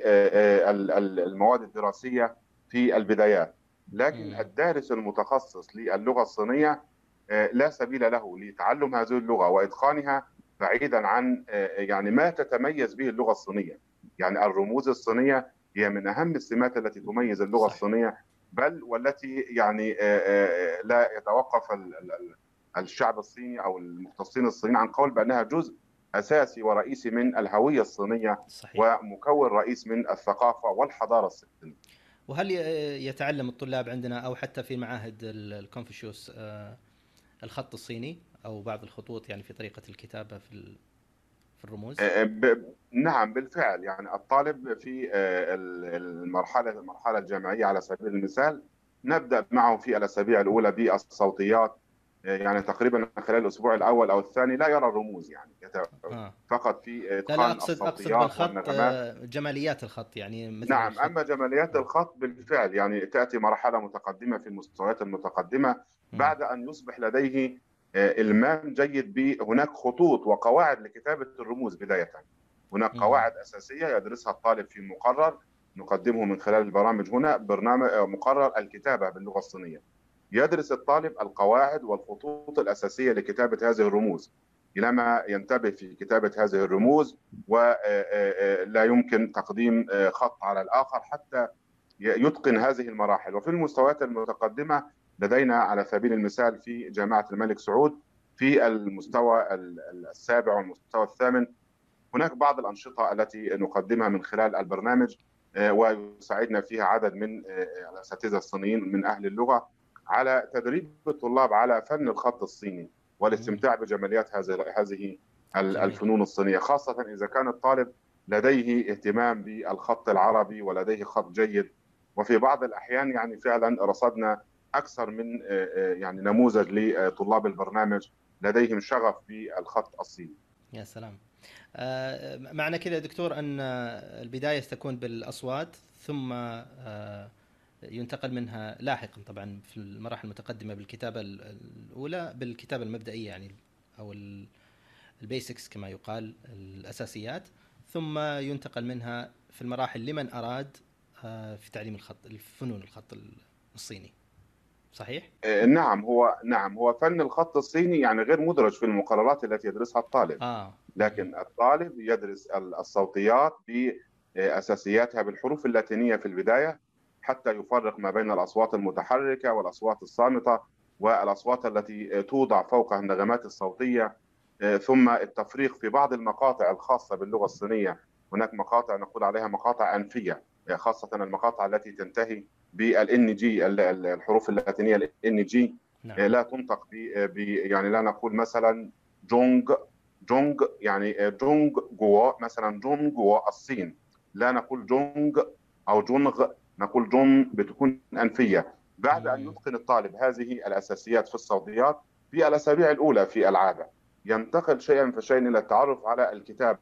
المواد الدراسية في البدايات. لكن الدارس المتخصص للغة الصينية لا سبيل له لتعلم هذه اللغة وإتقانها. بعيدا عن يعني ما تتميز به اللغة الصينية يعني الرموز الصينية هي من أهم السمات التي تميز اللغة صحيح. الصينية بل والتي يعني لا يتوقف الشعب الصيني أو المختصين الصينيين عن قول بأنها جزء أساسي ورئيسي من الهوية الصينية صحيح. ومكون رئيس من الثقافة والحضارة الصينية. وهل يتعلم الطلاب عندنا أو حتى في معاهد الكونفوشيوس الخط الصيني أو بعض الخطوط يعني في طريقة الكتابة في في الرموز؟ نعم بالفعل يعني الطالب في المرحلة المرحلة الجامعية على سبيل المثال نبدأ معه في الأسابيع الأولى بالصوتيات يعني تقريبا خلال الأسبوع الأول أو الثاني لا يرى الرموز يعني آه. فقط في اتقان لا اقصد أقصد بالخط جماليات الخط يعني مثل نعم الخط. أما جماليات الخط بالفعل يعني تأتي مرحلة متقدمة في المستويات المتقدمة بعد أن يصبح لديه المام جيد ب هناك خطوط وقواعد لكتابة الرموز بداية. هناك قواعد أساسية يدرسها الطالب في مقرر نقدمه من خلال البرامج هنا. برنامج مقرر الكتابة باللغة الصينية. يدرس الطالب القواعد والخطوط الأساسية لكتابة هذه الرموز. إلى ما ينتبه في كتابة هذه الرموز ولا يمكن تقديم خط على الآخر حتى يتقن هذه المراحل. وفي المستويات المتقدمة لدينا على سبيل المثال في جامعة الملك سعود في المستوى السابع والمستوى الثامن. هناك بعض الأنشطة التي نقدمها من خلال البرنامج ويساعدنا فيها عدد من الأساتذة الصينيين من أهل اللغة على تدريب الطلاب على فن الخط الصيني والاستمتاع بجماليات هذه هذه الفنون الصينية خاصة إذا كان الطالب لديه اهتمام بالخط العربي ولديه خط جيد. وفي بعض الأحيان يعني فعلا رصدنا أكثر من يعني نموذج لطلاب البرنامج لديهم شغف بالخط الصيني. يا سلام. معنى كذا دكتور أن البداية تكون بالأصوات ثم ينتقل منها لاحقا طبعا في المراحل المتقدمة بالكتابة الأولى بالكتابة المبدئية يعني أو البيسكس كما يقال الأساسيات ثم ينتقل منها في المراحل لمن أراد في تعليم الخط الفنون الخط الصيني صحيح؟ نعم هو نعم هو فن الخط الصيني يعني غير مدرج في المقررات التي يدرسها الطالب آه. لكن الطالب يدرس الصوتيات بأساسياتها بالحروف اللاتينية في البداية حتى يفرق ما بين الأصوات المتحركة والأصوات الصامتة والأصوات التي توضع فوقها النغمات الصوتية ثم التفريق في بعض المقاطع الخاصة باللغة الصينية هناك مقاطع نقول عليها مقاطع أنفية خاصة المقاطع التي تنتهي بال NG الحروف اللاتينية ال NG نعم. لا تنطق ب يعني لا نقول مثلا جونج جونج يعني 中国 مثلا 中国 الصين. لا نقول جونج أو جونغ نقول جون بتكون أنفية. بعد أن يتقن الطالب هذه الأساسيات في الصوتيات في الأسابيع الأولى في العادة. ينتقل شيئا فشيئا إلى التعرف على الكتابة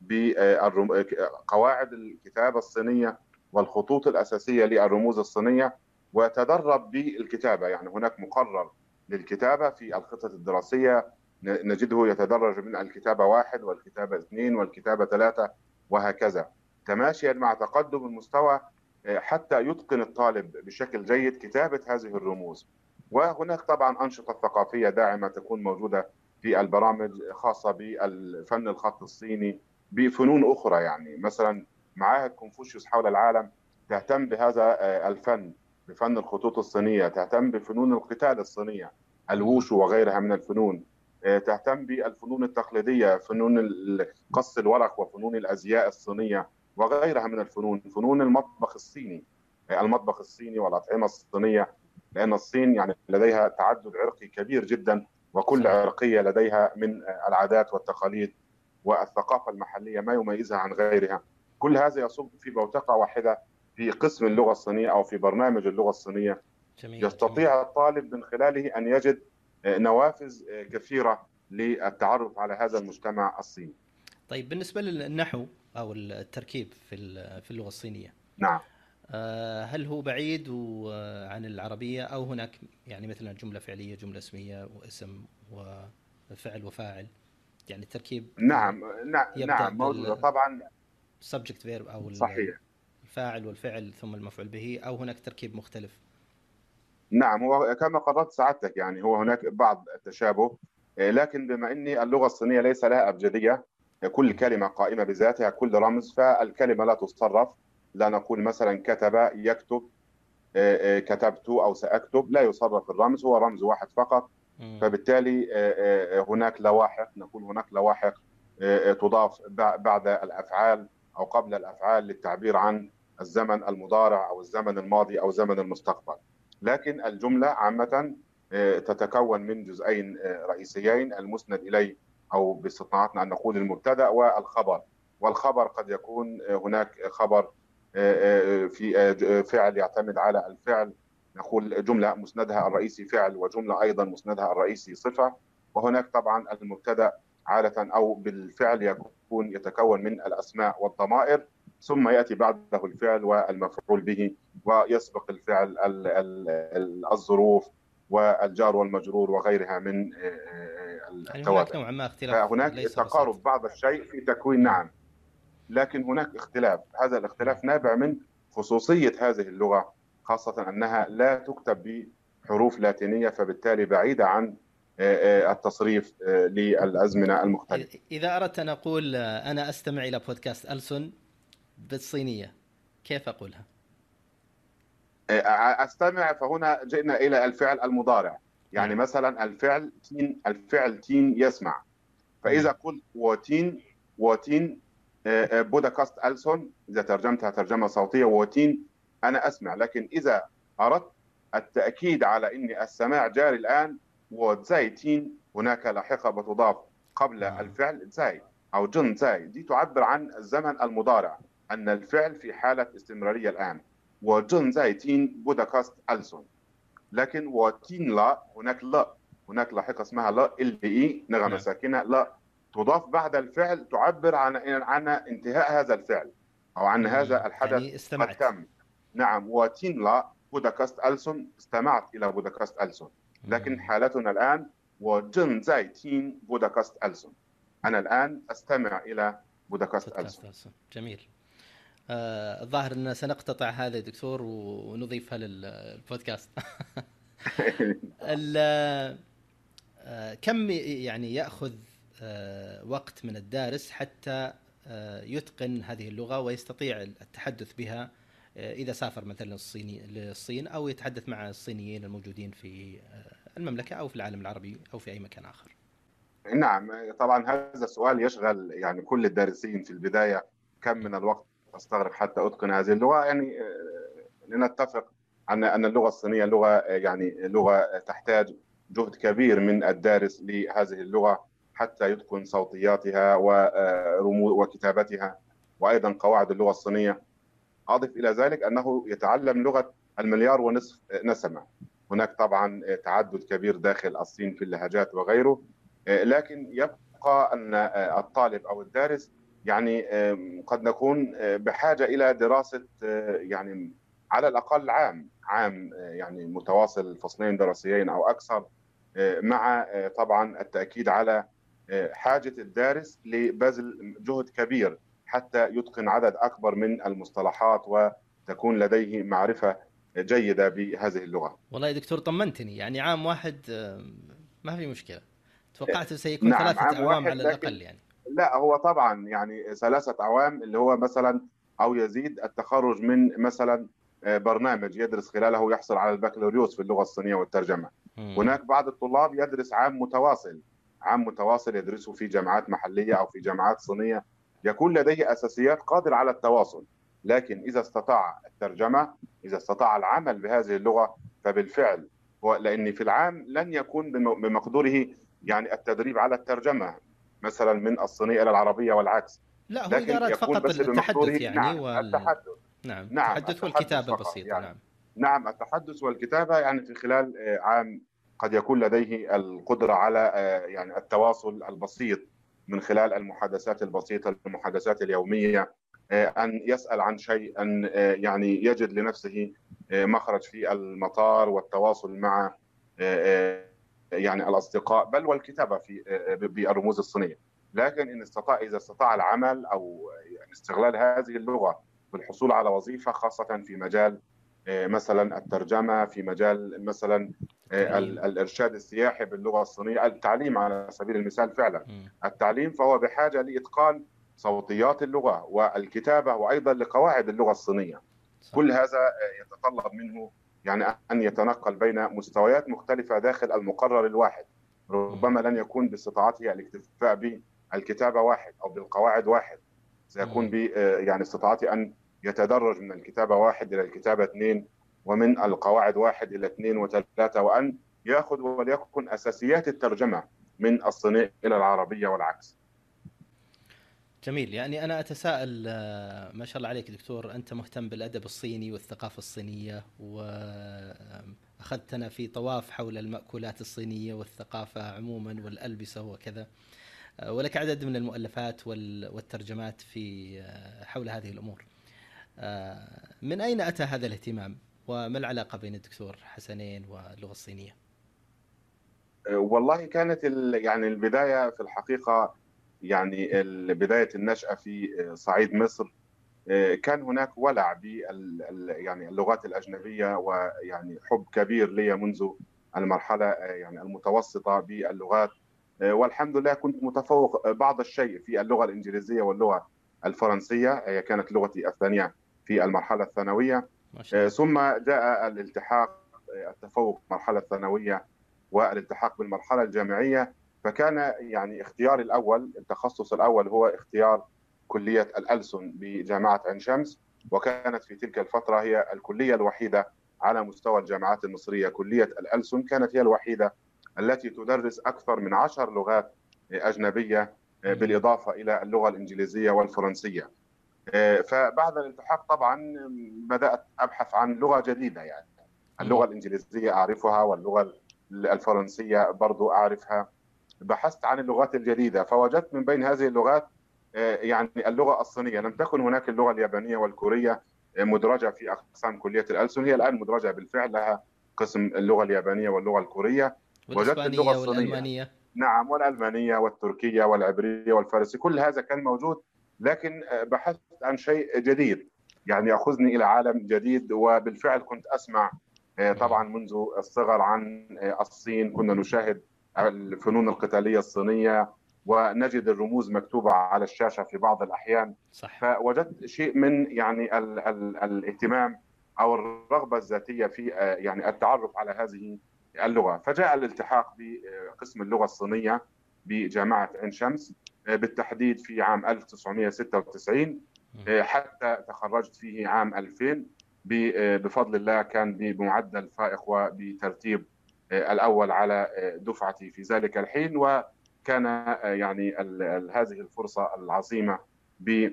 بقواعد الكتابة الصينية والخطوط الأساسية للرموز الصينية ويتدرب بالكتابة. يعني هناك مقرر للكتابة في الخطط الدراسية. نجده يتدرج من الكتابة واحد والكتابة اثنين والكتابة ثلاثة وهكذا. تماشيا مع تقدم المستوى حتى يتقن الطالب بشكل جيد كتابة هذه الرموز. وهناك طبعا أنشطة ثقافية داعمة تكون موجودة في البرامج خاصة بالفن الخط الصيني بفنون أخرى. يعني مثلا معاهد كونفوشيوس حول العالم تهتم بهذا الفن بفن الخطوط الصينية تهتم بفنون القتال الصينية الووشو وغيرها من الفنون تهتم بالفنون التقليدية فنون قص الورق وفنون الأزياء الصينية وغيرها من الفنون فنون المطبخ الصيني المطبخ الصيني والأطعمة الصينية لأن الصين يعني لديها تعدد عرقي كبير جدا وكل عرقية لديها من العادات والتقاليد والثقافة المحلية ما يميزها عن غيرها. كل هذا يصب في بوتقه واحدة في قسم اللغة الصينية أو في برنامج اللغة الصينية جميل يستطيع جميل. الطالب من خلاله أن يجد نوافذ كثيرة للتعرف على هذا المجتمع الصيني. طيب بالنسبة للنحو أو التركيب في في اللغة الصينية. نعم. هل هو بعيد عن العربية أو هناك يعني مثلا جملة فعلية جملة اسمية واسم وفعل وفاعل يعني التركيب نعم نعم نعم موجودة طبعا subject verb أو صحيح. الفاعل والفعل ثم المفعول به أو هناك تركيب مختلف. نعم هو كما قررت سعادتك يعني هو هناك بعض التشابه. لكن بما إني اللغة الصينية ليس لها أبجدية كل كلمة قائمة بذاتها كل رمز فالكلمة لا تصرف لا نقول مثلا كتب يكتب. كتبت أو سأكتب لا يصرف الرمز هو رمز واحد فقط. فبالتالي هناك لواحق نقول هناك لواحق تضاف بعد الأفعال. أو قبل الأفعال للتعبير عن الزمن المضارع أو الزمن الماضي أو زمن المستقبل. لكن الجملة عامة تتكون من جزئين رئيسيين المسند إليه أو باستطاعتنا أن نقول المبتدأ والخبر. والخبر قد يكون هناك خبر في فعل يعتمد على الفعل. نقول جملة مسندها الرئيسي فعل وجملة أيضا مسندها الرئيسي صفة. وهناك طبعا المبتدأ عادة أو بالفعل يكون يتكون من الأسماء والضمائر ثم يأتي بعده الفعل والمفعول به ويسبق الفعل الظروف والجار والمجرور وغيرها من التوابع نوعا ما اختلاف فهناك تقارب بعض الشيء في تكوين نعم. لكن هناك اختلاف. هذا الاختلاف نابع من خصوصية هذه اللغة خاصة أنها لا تكتب بحروف لاتينية فبالتالي بعيدة عن التصريف للأزمنة المختلفة. إذا أردت أن أقول أنا أستمع إلى بودكاست ألسن بالصينية كيف أقولها؟ أستمع فهنا جئنا إلى الفعل المضارع يعني م. مثلا الفعل تين الفعل تين يسمع فإذا قلت وتين وتين بودكاست ألسون إذا ترجمتها ترجمة صوتية وتين أنا أسمع لكن إذا أردت التأكيد على ان السماع جاري الآن وزاي تين هناك لاحقة بتضاف قبل آه. الفعل زاي أو جن زاي دي تعبر عن الزمن المضارع أن الفعل في حالة استمرارية الآن. وجن زاي تين بودكاست ألسون لكن وتين لا هناك لا. هناك لاحقة اسمها لا إل إي نغمة نعم. ساكنة لا. تضاف بعد الفعل تعبر عن عن انتهاء هذا الفعل أو عن هذا الحدث يعني استمعت. قد تم. نعم. وتين لا بودكاست ألسون استمعت إلى بودكاست ألسون لكن حالتنا الآن وجن زاي تين بودكاست ألسون أنا الآن أستمع إلى بودكاست ألسون جميل. آه الظاهر أن سنقتطع هذا دكتور ونضيفها للبودكاست. آه كم يعني يأخذ آه وقت من الدارس حتى آه يتقن هذه اللغة ويستطيع التحدث بها إذا سافر مثلا الصيني للصين أو يتحدث مع الصينيين الموجودين في المملكة أو في العالم العربي أو في أي مكان آخر. نعم طبعا هذا السؤال يشغل يعني كل الدارسين في البداية كم من الوقت أستغرق حتى أتقن هذه اللغة يعني لنتفق أن أن اللغة الصينية لغة يعني لغة تحتاج جهد كبير من الدارس لهذه اللغة حتى يتقن صوتياتها وكتابتها وأيضا قواعد اللغة الصينية اضف إلى ذلك أنه يتعلم لغة المليار ونصف نسمة. هناك طبعا تعدد كبير داخل الصين في اللهجات وغيره لكن يبقى أن الطالب أو الدارس يعني قد نكون بحاجة إلى دراسة يعني على الأقل عام عام يعني متواصل فصلين دراسيين أو أكثر مع طبعا التأكيد على حاجة الدارس لبذل جهد كبير حتى يتقن عدد أكبر من المصطلحات وتكون لديه معرفة جيدة بهذه اللغة. والله يا دكتور طمنتني يعني عام واحد ما في مشكلة. توقعت سيكون نعم ثلاثة أعوام على الأقل يعني. لا هو طبعا يعني ثلاثة أعوام اللي هو مثلا أو يزيد التخرج من مثلا برنامج يدرس خلاله يحصل على البكالوريوس في اللغة الصينية والترجمة. م. هناك بعض الطلاب يدرس عام متواصل عام متواصل يدرسه في جامعات محلية أو في جامعات صينية يكون لديه أساسيات قادر على التواصل لكن إذا استطاع الترجمة إذا استطاع العمل بهذه اللغة فبالفعل لأن في العام لن يكون بمقدوره يعني التدريب على الترجمة مثلا من الصينيه إلى العربية والعكس. لا هو اذا اراد فقط التحدث يعني نعم وال... التحدث. نعم, نعم التحدث والكتابة البسيطه يعني. نعم. نعم التحدث والكتابة يعني في خلال عام قد يكون لديه القدرة على يعني التواصل البسيط. من خلال المحادثات البسيطة المحادثات اليومية أن يسأل عن شيء أن يعني يجد لنفسه مخرج في المطار والتواصل مع يعني الأصدقاء بل والكتابة في بالرموز الصينية. لكن إن استطاع إذا استطاع العمل أو يعني استغلال هذه اللغة بالحصول على وظيفة خاصة في مجال مثلا الترجمة في مجال مثلا الإرشاد السياحي باللغة الصينية التعليم على سبيل المثال فعلا. التعليم فهو بحاجة لإتقان صوتيات اللغة والكتابة وأيضا لقواعد اللغة الصينية. كل هذا يتطلب منه يعني أن يتنقل بين مستويات مختلفة داخل المقرر الواحد. ربما لن يكون باستطاعته الاكتفاء بالكتابة واحد أو بالقواعد واحد. سيكون ب يعني استطاعته أن يتدرج من الكتابة واحد إلى الكتابة اثنين ومن القواعد واحد إلى اثنين وثلاثة وأن يأخذ وليكن أساسيات الترجمة من الصينيه إلى العربية والعكس. جميل يعني أنا أتساءل ما شاء الله عليك دكتور أنت مهتم بالأدب الصيني والثقافة الصينية واخذتنا في طواف حول المأكولات الصينية والثقافة عموما والألبسة وكذا ولك عدد من المؤلفات والترجمات في حول هذه الأمور. من أين أتى هذا الاهتمام؟ وما العلاقة بين الدكتور حسنين واللغة الصينية؟ والله كانت يعني البداية في الحقيقة يعني بداية النشأة في صعيد مصر كان هناك ولع ب يعني اللغات الأجنبية ويعني حب كبير لي منذ المرحلة يعني المتوسطة باللغات والحمد لله كنت متفوق بعض الشيء في اللغة الإنجليزية واللغة الفرنسية هي كانت لغتي الثانية في المرحلة الثانوية. ثم جاء الالتحاق التفوق المرحلة الثانوية والالتحاق بالمرحلة الجامعية. فكان يعني اختياري الأول التخصص الأول هو اختيار كلية الألسن بجامعة عين شمس وكانت في تلك الفترة هي الكلية الوحيدة على مستوى الجامعات المصرية. كلية الألسن كانت هي الوحيدة التي تدرس أكثر من عشر لغات أجنبية بالإضافة إلى اللغة الإنجليزية والفرنسية. فبعد الالتحاق طبعا بدأت أبحث عن لغة جديدة يعني. اللغة الإنجليزية أعرفها واللغة الفرنسية برضو أعرفها. بحثت عن اللغات الجديدة فوجدت من بين هذه اللغات يعني اللغة الصينية. لم تكن هناك اللغة اليابانية والكورية مدرجة في أقسام كلية الألسن. هي الآن مدرجة بالفعل لها قسم اللغة اليابانية واللغة الكورية. وجدت اللغة الصينية. والألمانية. نعم والألمانية والتركية والعبرية والفارسيه كل هذا كان موجود لكن بحثت عن شيء جديد يعني يأخذني إلى عالم جديد وبالفعل كنت أسمع طبعا منذ الصغر عن الصين. كنا نشاهد الفنون القتالية الصينية ونجد الرموز مكتوبة على الشاشة في بعض الأحيان. صح. فوجدت شيء من يعني ال ال الاهتمام أو الرغبة الذاتية في يعني التعرف على هذه اللغة. فجاء الالتحاق بقسم اللغة الصينية بجامعة عين شمس بالتحديد في عام 1996 حتى تخرجت فيه عام 2000 بفضل الله كان بمعدل فائق وبترتيب الأول على دفعتي في ذلك الحين وكان يعني هذه الفرصة العظيمة ب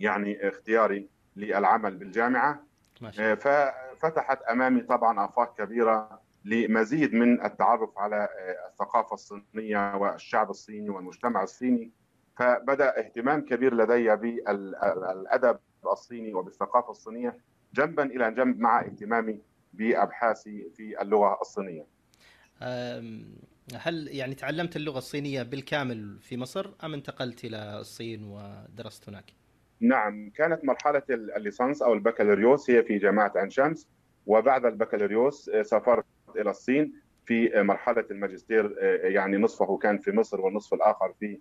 يعني اختياري للعمل بالجامعة. فتحت أمامي طبعا آفاق كبيرة لمزيد من التعرف على الثقافة الصينية والشعب الصيني والمجتمع الصيني. فبدأ اهتمام كبير لدي بالأدب الصيني وبالثقافة الصينية جنبا إلى جنب مع اهتمامي بأبحاثي في اللغة الصينية. هل يعني تعلمت اللغة الصينية بالكامل في مصر أم انتقلت إلى الصين ودرست هناك؟ نعم كانت مرحلة الليسانس أو البكالوريوس هي في جامعة عين شمس وبعد البكالوريوس سافرت إلى الصين في مرحلة الماجستير يعني نصفه كان في مصر والنصف الآخر في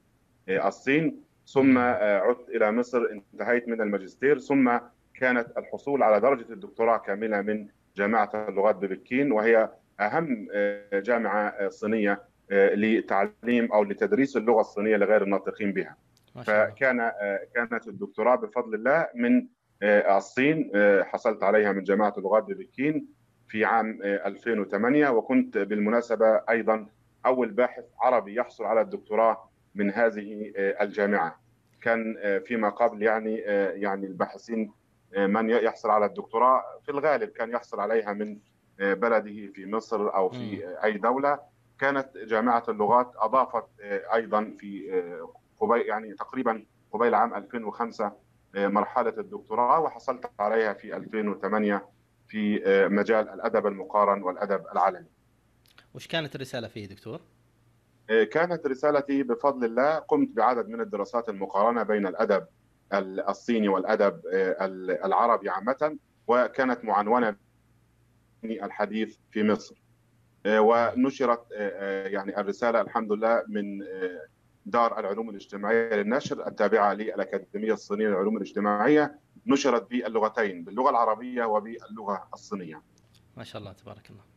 الصين ثم عدت إلى مصر انتهيت من الماجستير ثم كانت الحصول على درجة الدكتوراه كاملة من جامعة اللغات ببكين وهي أهم جامعة صينية لتعليم أو لتدريس اللغة الصينية لغير الناطقين بها. فكان كانت الدكتوراه بفضل الله من الصين حصلت عليها من جامعة اللغات ببكين في عام 2008 وكنت بالمناسبة أيضا أول باحث عربي يحصل على الدكتوراه من هذه الجامعة. كان فيما قبل يعني يعني الباحثين من يحصل على الدكتوراه في الغالب كان يحصل عليها من بلده في مصر أو في أي دولة كانت جامعة اللغات أضافت أيضا في قبيل يعني تقريبا قبيل عام 2005 مرحلة الدكتوراه وحصلت عليها في 2008 في مجال الأدب المقارن والأدب العالمي. وش كانت الرسالة فيه دكتور؟ كانت رسالتي بفضل الله قمت بعدد من الدراسات المقارنة بين الأدب الصيني والأدب العربي عامة وكانت معنونه الحديث في مصر ونشرت يعني الرسالة الحمد لله من دار العلوم الاجتماعية للنشر التابعة للأكاديمية الصينية للعلوم الاجتماعية نشرت باللغتين باللغة العربية وباللغة الصينية. ما شاء الله تبارك الله.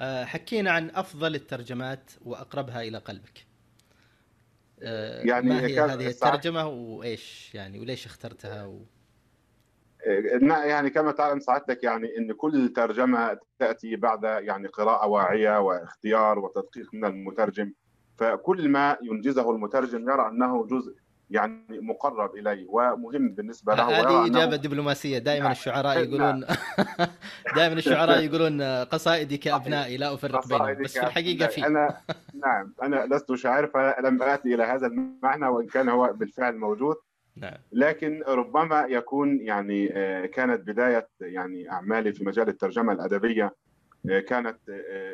حكينا عن أفضل الترجمات وأقربها إلى قلبك. يعني ما هي هذه الترجمة وإيش يعني وليش اخترتها و... يعني كما تعلم سعادتك يعني إن كل ترجمة تأتي بعد يعني قراءة واعية واختيار وتدقيق من المترجم فكل ما ينجزه المترجم يرى أنه جزء يعني مقرب اليه ومهم بالنسبة له هذه إجابة دبلوماسية. دائما الشعراء يقولون دائما الشعراء يقولون قصائدي كأبنائي لا أفرق بينهم بس في الحقيقة في أنا نعم. أنا لست شاعر فلم آتي إلى هذا المعنى وإن كان هو بالفعل موجود. نعم. لكن ربما يكون يعني كانت بداية يعني أعمالي في مجال الترجمة الأدبية كانت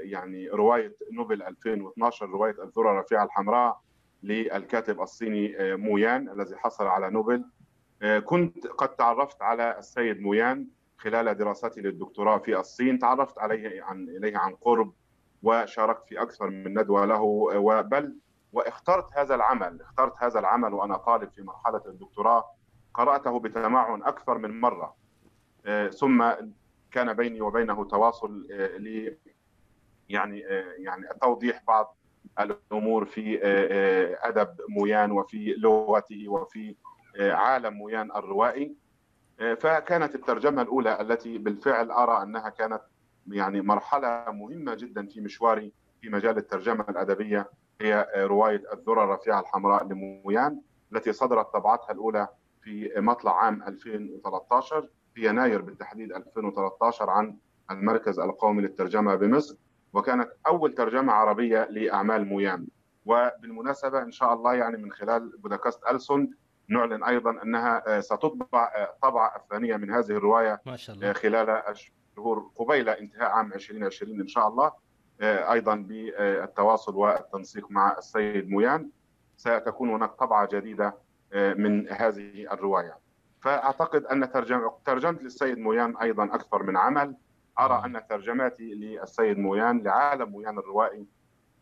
يعني رواية نوبل 2012 رواية الذرة الرفيعه الحمراء للكاتب الصيني مويان الذي حصل على نوبل. كنت قد تعرفت على السيد مويان خلال دراستي للدكتوراه في الصين. تعرفت عليه عن إليه عن قرب وشاركت في أكثر من ندوة له. وبل واخترت هذا العمل اخترت هذا العمل وأنا طالب في مرحلة الدكتوراه. قرأته بتمعن أكثر من مرة. ثم كان بيني وبينه تواصل ل يعني يعني توضيح بعض الأمور في أدب مويان وفي لغته وفي عالم مويان الروائي. فكانت الترجمة الأولى التي بالفعل أرى أنها كانت يعني مرحلة مهمة جدا في مشواري في مجال الترجمة الأدبية هي رواية الذرة الرفيعة الحمراء لمويان التي صدرت طبعتها الأولى في مطلع عام 2013 في يناير بالتحديد 2013 عن المركز القومي للترجمة بمصر. وكانت أول ترجمة عربية لأعمال مويان وبالمناسبة إن شاء الله يعني من خلال بودكاست ألسون نعلن أيضا أنها ستطبع طبعة الثانية من هذه الرواية ما شاء الله. خلال الشهور قبيل انتهاء عام 2020 إن شاء الله أيضا بالتواصل والتنسيق مع السيد مويان. ستكون هناك طبعة جديدة من هذه الرواية. فأعتقد أن ترجمت للسيد مويان أيضا أكثر من عمل. أرى أن ترجماتي للسيد مويان لعالم مويان الروائي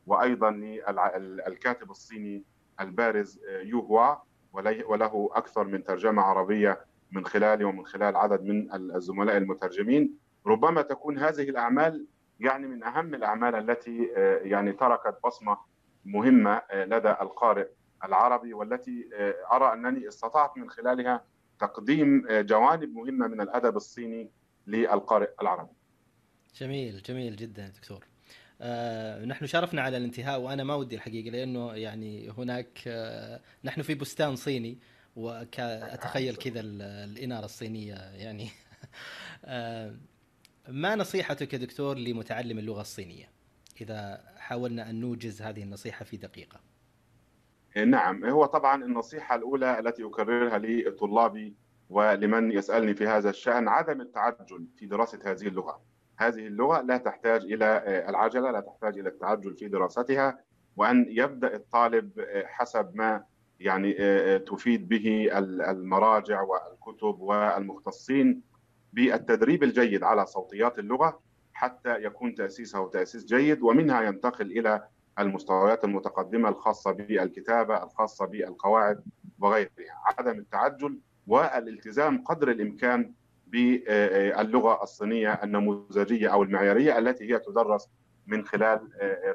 وأيضا للكاتب الصيني البارز يو هوا وله أكثر من ترجمة عربية من خلالي ومن خلال عدد من الزملاء المترجمين ربما تكون هذه الأعمال يعني من أهم الأعمال التي يعني تركت بصمة مهمة لدى القارئ العربي والتي أرى أنني استطعت من خلالها تقديم جوانب مهمة من الأدب الصيني للقارئ العربي. جميل جميل جدا دكتور. آه نحن شرفنا على الانتهاء وأنا ما ودي الحقيقة لأنه يعني هناك آه نحن في بستان صيني واتخيل كذا الإنارة الصينية يعني. آه ما نصيحتك يا دكتور لمتعلم اللغة الصينية؟ إذا حاولنا أن نوجز هذه النصيحة في دقيقة. نعم. هو طبعا النصيحة الأولى التي أكررها لطلابي ولمن يسألني في هذا الشأن عدم التعجل في دراسة هذه اللغة. هذه اللغة لا تحتاج إلى العجلة لا تحتاج إلى التعجل في دراستها وأن يبدأ الطالب حسب ما يعني تفيد به المراجع والكتب والمختصين بالتدريب الجيد على صوتيات اللغة حتى يكون تأسيسه تأسيس جيد ومنها ينتقل إلى المستويات المتقدمة الخاصة بالكتابة الخاصة بالقواعد وغيرها. عدم التعجل والالتزام قدر الإمكان باللغة الصينية النموذجية أو المعيارية التي هي تدرس من خلال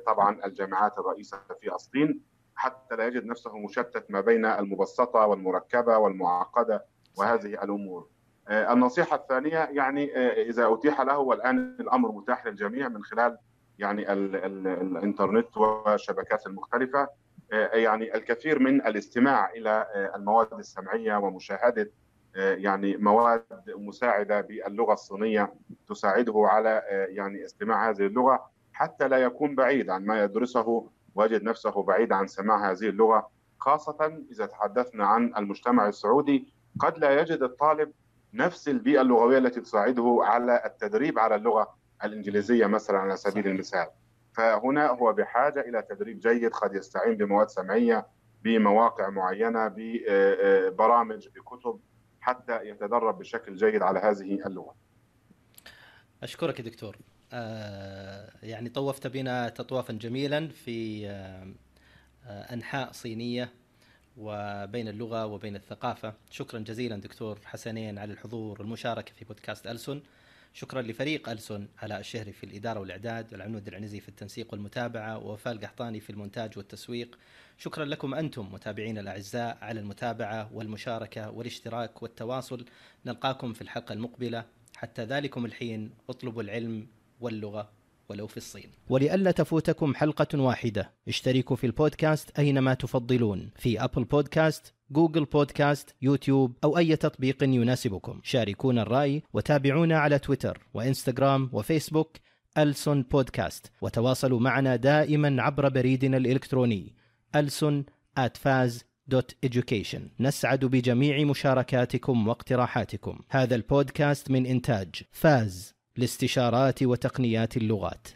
طبعا الجامعات الرئيسة في الصين حتى لا يجد نفسه مشتت ما بين المبسطة والمركبة والمعقدة وهذه الأمور. النصيحة الثانية يعني إذا أتيح له والآن الأمر متاح للجميع من خلال يعني ال ال الإنترنت والشبكات المختلفة يعني الكثير من الاستماع إلى المواد السمعية ومشاهدة يعني مواد مساعدة باللغة الصينية تساعده على يعني استماع هذه اللغة حتى لا يكون بعيد عن ما يدرسه ويجد نفسه بعيد عن سماع هذه اللغة خاصة إذا تحدثنا عن المجتمع السعودي. قد لا يجد الطالب نفس البيئة اللغوية التي تساعده على التدريب على اللغة الإنجليزية مثلا على سبيل المثال. فهنا هو بحاجة إلى تدريب جيد قد يستعين بمواد سمعية بمواقع معينة ببرامج بكتب حتى يتدرب بشكل جيد على هذه اللغة. أشكرك يا دكتور. آه يعني طوفت بنا تطوافا جميلا في آه أنحاء صينية وبين اللغة وبين الثقافة، شكرا جزيلا دكتور حسنين على الحضور والمشاركة في بودكاست ألسن. شكرا لفريق ألسن علاء الشهري في الإدارة والإعداد العنود العنزي في التنسيق والمتابعة ووفاء القحطاني في المونتاج والتسويق. شكرا لكم أنتم متابعين الأعزاء على المتابعة والمشاركة والاشتراك والتواصل. نلقاكم في الحلقة المقبلة. حتى ذلكم الحين اطلبوا العلم واللغة ولو في الصين. ولئلا تفوتكم حلقة واحدة. اشتركوا في البودكاست أينما تفضلون. في أبل بودكاست جوجل بودكاست يوتيوب أو أي تطبيق يناسبكم. شاركونا الرأي وتابعونا على تويتر وإنستغرام وفيسبوك ألسن بودكاست. وتواصلوا معنا دائما عبر بريدنا الإلكتروني ألسن فاز education. نسعد بجميع مشاركاتكم واقتراحاتكم. هذا البودكاست من إنتاج فاز لاستشارات وتقنيات اللغات.